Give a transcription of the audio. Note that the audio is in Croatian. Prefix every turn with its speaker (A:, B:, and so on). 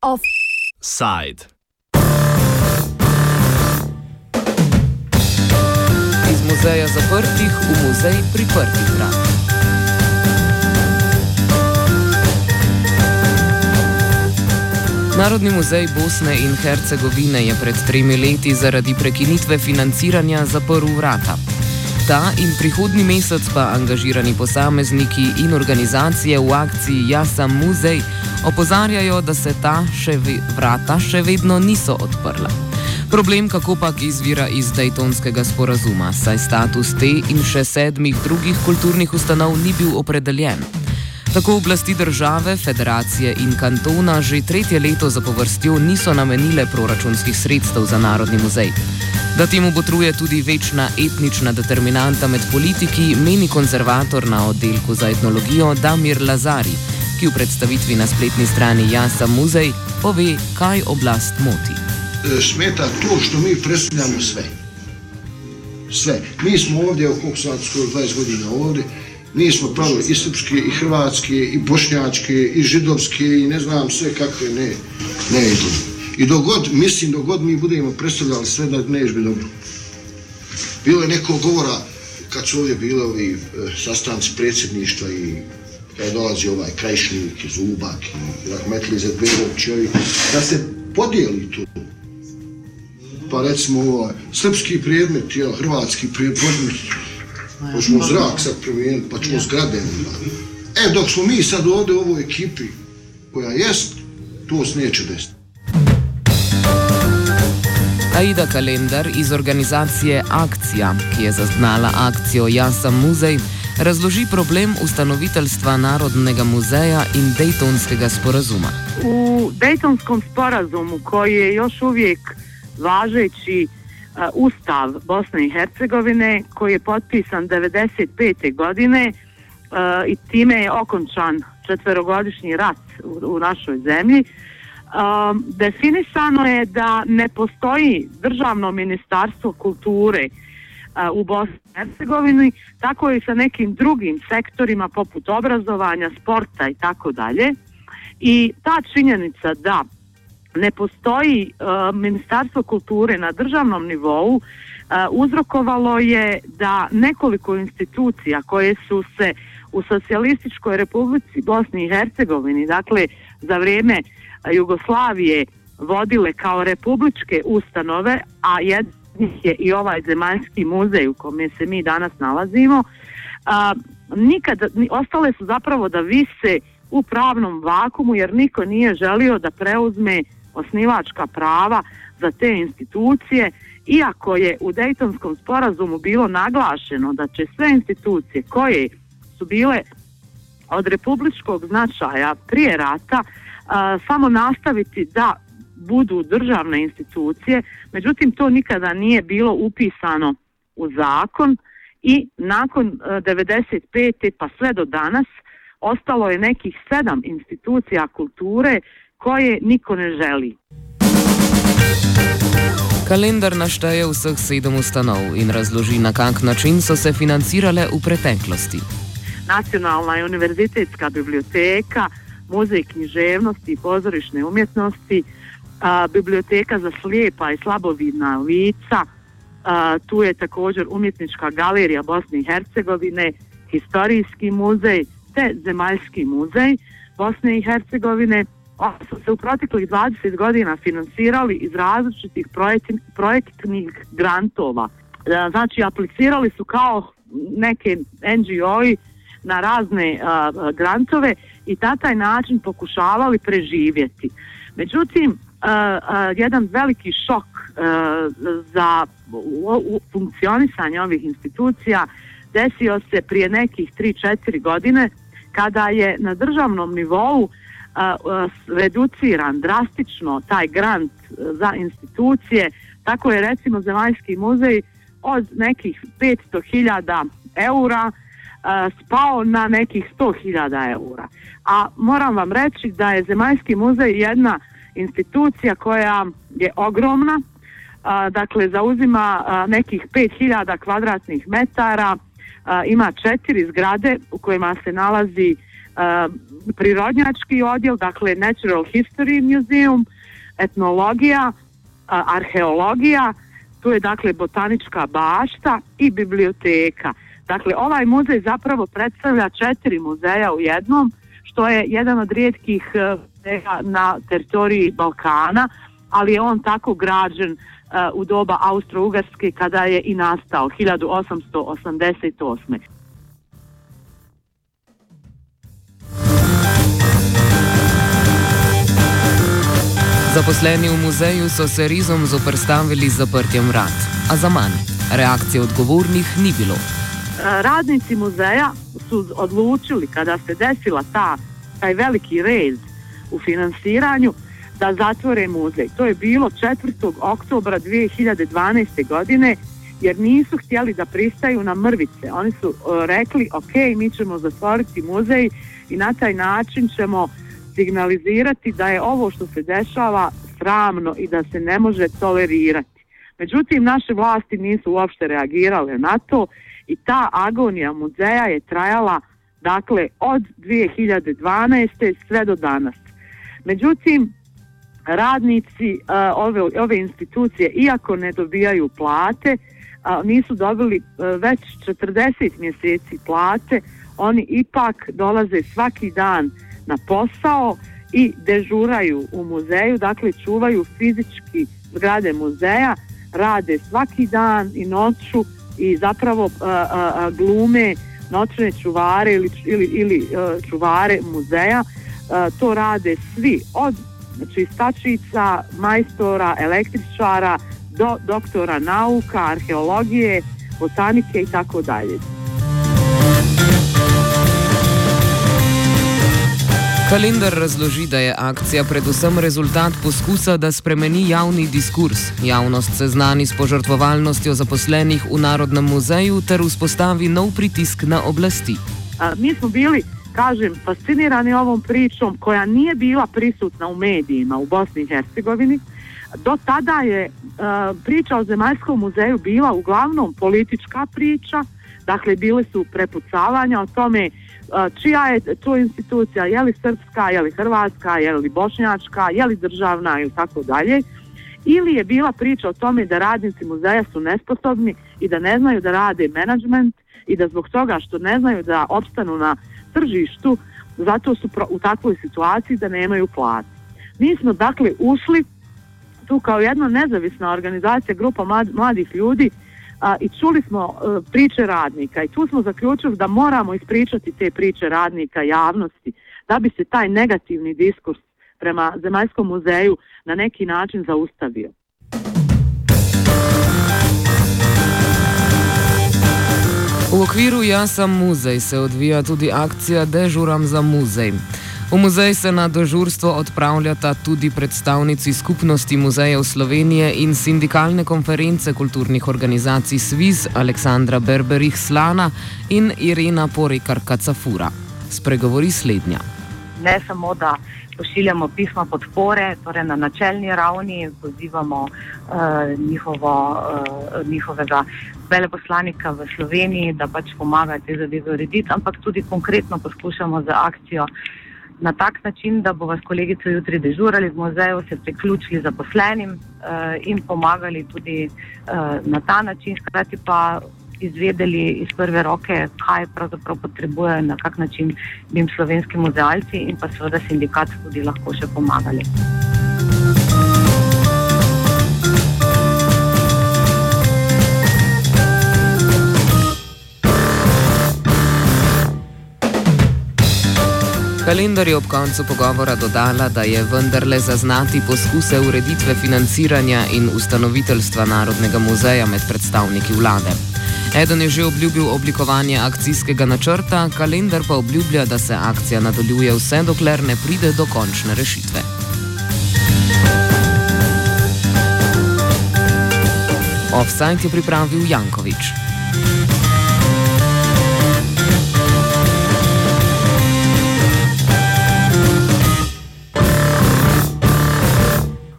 A: Offside.
B: Iz muzeja zaprtih v muzej priprtih vrat. Narodni muzej Bosne in Hercegovine je pred tremi leti zaradi prekinitve financiranja zaprl vrata. Ta in prihodnji mesec pa angažirani posamezniki in organizacije v akciji Jasa Muzej opozarjajo, da se ta še ve, vrata še vedno niso odprla. Problem kakopak izvira iz Daytonskega sporazuma, saj status te in še sedmih drugih kulturnih ustanov ni bil opredeljen. Tako oblasti države, federacije in kantona že tretje leto zapovrstjo niso namenile proračunskih sredstev za Narodni muzej. Da temu botruje tudi večna etnična determinanta med politiki, meni konzervator na oddelku za etnologijo Damir Lazari, ki v predstavitvi na spletni strani Jasa Muzej pove, kaj oblast moti.
C: Smeta to što mi predstavljamo sve. Sve. Mi smo ovdje, koliko sad, skoro 20 godina ovdje, mi smo pravili i srpske, i hrvatske, i bošnjačke, i židovske, i ne znam sve kakve ne, ne idu. I dogod, mislim, dogod mi budemo predstavljali sve da ne bi dobro. Bilo je neko govora, kad su ovdje bili ovi e, sastanci predsjedništva i kada dolazi ovaj Krajišnik, Zubak i Rahmetli Zedberović, i ovi, da se podijeli tu. Pa recimo ovaj, srpski predmet, ja, hrvatski predmet, Hoćemo zrak sad promijeniti, pa ćemo zgrade. E, dok smo mi sad ovdje u ovoj ekipi koja jest, to se neće desiti.
B: Aida Kalendar iz organizacije Akcija, ki je zaznala akcijo Jaz sem muzej, razloži problem ustanoviteljstva Narodnega muzeja in Dejtonskega sporazuma.
D: U Dejtonskom sporazumu koji je još uvijek važeći uh, Ustav Bosne i Hercegovine koji je potpisan 95. godine uh, i time je okončan četverogodišnji rat u, u našoj zemlji. Um, definisano je da ne postoji državno ministarstvo kulture uh, u Bosni i Hercegovini, tako i sa nekim drugim sektorima poput obrazovanja, sporta i tako dalje. I ta činjenica da ne postoji uh, ministarstvo kulture na državnom nivou uh, uzrokovalo je da nekoliko institucija koje su se u socijalističkoj republici Bosni i Hercegovini, dakle za vrijeme Jugoslavije vodile kao republičke ustanove, a jednih je i ovaj zemaljski muzej u kome se mi danas nalazimo, a, nikada, ostale su zapravo da vise u pravnom vakumu jer niko nije želio da preuzme osnivačka prava za te institucije, iako je u Dejtonskom sporazumu bilo naglašeno da će sve institucije koje su bile od republičkog značaja prije rata a, samo nastaviti da budu državne institucije, međutim to nikada nije bilo upisano u zakon i nakon a, 95. pa sve do danas ostalo je nekih sedam institucija kulture koje niko ne želi.
B: Kalendar našteje vseh sedem ustanov in razloži, na kak način so se financirale v preteklosti.
D: Nacionalna je univerzitetska biblioteka, muzej književnosti i pozorišne umjetnosti, a, biblioteka za slijepa i slabovidna lica, a, tu je također umjetnička galerija Bosne i Hercegovine, historijski muzej te zemaljski muzej Bosne i Hercegovine, Oni su se u proteklih 20 godina finansirali iz različitih projekti, projektnih grantova. E, Znači, aplicirali su kao neke NGO-i na razne a, grantove i na taj način pokušavali preživjeti. Međutim, a, a, jedan veliki šok za u, u funkcionisanje ovih institucija desio se prije nekih 3-4 godine kada je na državnom nivou reduciran drastično taj grant za institucije, tako je recimo Zemaljski muzej od nekih 500.000 eura spao na nekih 100.000 eura. A moram vam reći da je Zemaljski muzej jedna institucija koja je ogromna, a, dakle zauzima a, nekih 5000 kvadratnih metara, ima četiri zgrade u kojima se nalazi prirodnjački odjel, dakle Natural History Museum, etnologija, arheologija, tu je dakle botanička bašta i biblioteka. Dakle, ovaj muzej zapravo predstavlja četiri muzeja u jednom, što je jedan od rijetkih muzeja na teritoriji Balkana, ali je on tako građen uh, u doba Austro-Ugarske kada je i nastao 1888.
B: Zaposleni v muzeju so se rizom zoprstavili zaprtjem vrat, a za manj. Reakcije odgovornih ni bilo.
D: Radnici muzeja su odlučili kada se desila ta, taj veliki rez u finansiranju da zatvore muzej. To je bilo 4. oktobra 2012. godine jer nisu htjeli da pristaju na mrvice. Oni su uh, rekli ok, mi ćemo zatvoriti muzej i na taj način ćemo signalizirati da je ovo što se dešava sramno i da se ne može tolerirati. Međutim, naše vlasti nisu uopšte reagirale na to i ta agonija muzeja je trajala dakle od 2012. sve do danas. Međutim, radnici uh, ove, ove institucije, iako ne dobijaju plate, uh, nisu dobili uh, već 40 mjeseci plate, oni ipak dolaze svaki dan na posao i dežuraju u muzeju, dakle čuvaju fizički zgrade muzeja, rade svaki dan i noću i zapravo glume noćne čuvare ili, ili, ili čuvare muzeja. To rade svi, od čistačica, majstora, električara, do doktora nauka, arheologije, botanike i tako dalje.
B: Kalendar razloži, da je akcija predvsem rezultat poskusa, da spremeni javni diskurs. Javnost se znani s požrtvovalnostjo zaposlenih v Narodnem muzeju ter vzpostavi nov pritisk na oblasti.
D: A, mi smo bili kažem, fascinirani ovom pričom koja nije bila prisutna u medijima u Bosni i Hercegovini. Do tada je uh, priča o Zemaljskom muzeju bila uglavnom politička priča, dakle bile su prepucavanja o tome čija je to institucija, je li srpska, je li hrvatska, je li bošnjačka, je li državna i tako dalje. Ili je bila priča o tome da radnici muzeja su nesposobni i da ne znaju da rade menadžment i da zbog toga što ne znaju da opstanu na tržištu, zato su u takvoj situaciji da nemaju plate. Mi smo dakle ušli tu kao jedna nezavisna organizacija, grupa mladih ljudi a, i čuli smo e, priče radnika i tu smo zaključili da moramo ispričati te priče radnika javnosti da bi se taj negativni diskurs prema Zemaljskom muzeju na neki način zaustavio.
B: V okviru Jasa muzej se odvija tudi akcija Dežuram za muzej. V muzej se na dežurstvo odpravljata tudi predstavnici skupnosti muzejev Slovenije in sindikalne konference kulturnih organizacij SWIZ Aleksandra Berberih Slana in Irena Porikar Kacafura. Spregovori slednja.
A: Ne samo da pošiljamo pisma podpore, torej na načelni ravni pozivamo uh, njihovo, uh, njihovega veleposlanika v Sloveniji, da pač pomaga te zadeve urediti, ampak tudi konkretno poskušamo za akcijo na tak način, da bo vas kolegico jutri dežurali z muzeju, se priključili zaposlenim uh, in pomagali tudi uh, na ta način, hkrati pa izvedeli iz prve roke, kaj pravzaprav potrebujejo in na kak način bi jim slovenski muzealci in pa seveda sindikat tudi lahko še pomagali.
B: Kalendar je ob koncu pogovora dodala, da je vendarle zaznati poskuse ureditve financiranja in ustanoviteljstva Narodnega muzeja med predstavniki vlade. Eden je že obljubil oblikovanje akcijskega načrta, kalendar pa obljublja, da se akcija nadaljuje vse dokler ne pride do končne rešitve. Offside je pripravil Jankovič.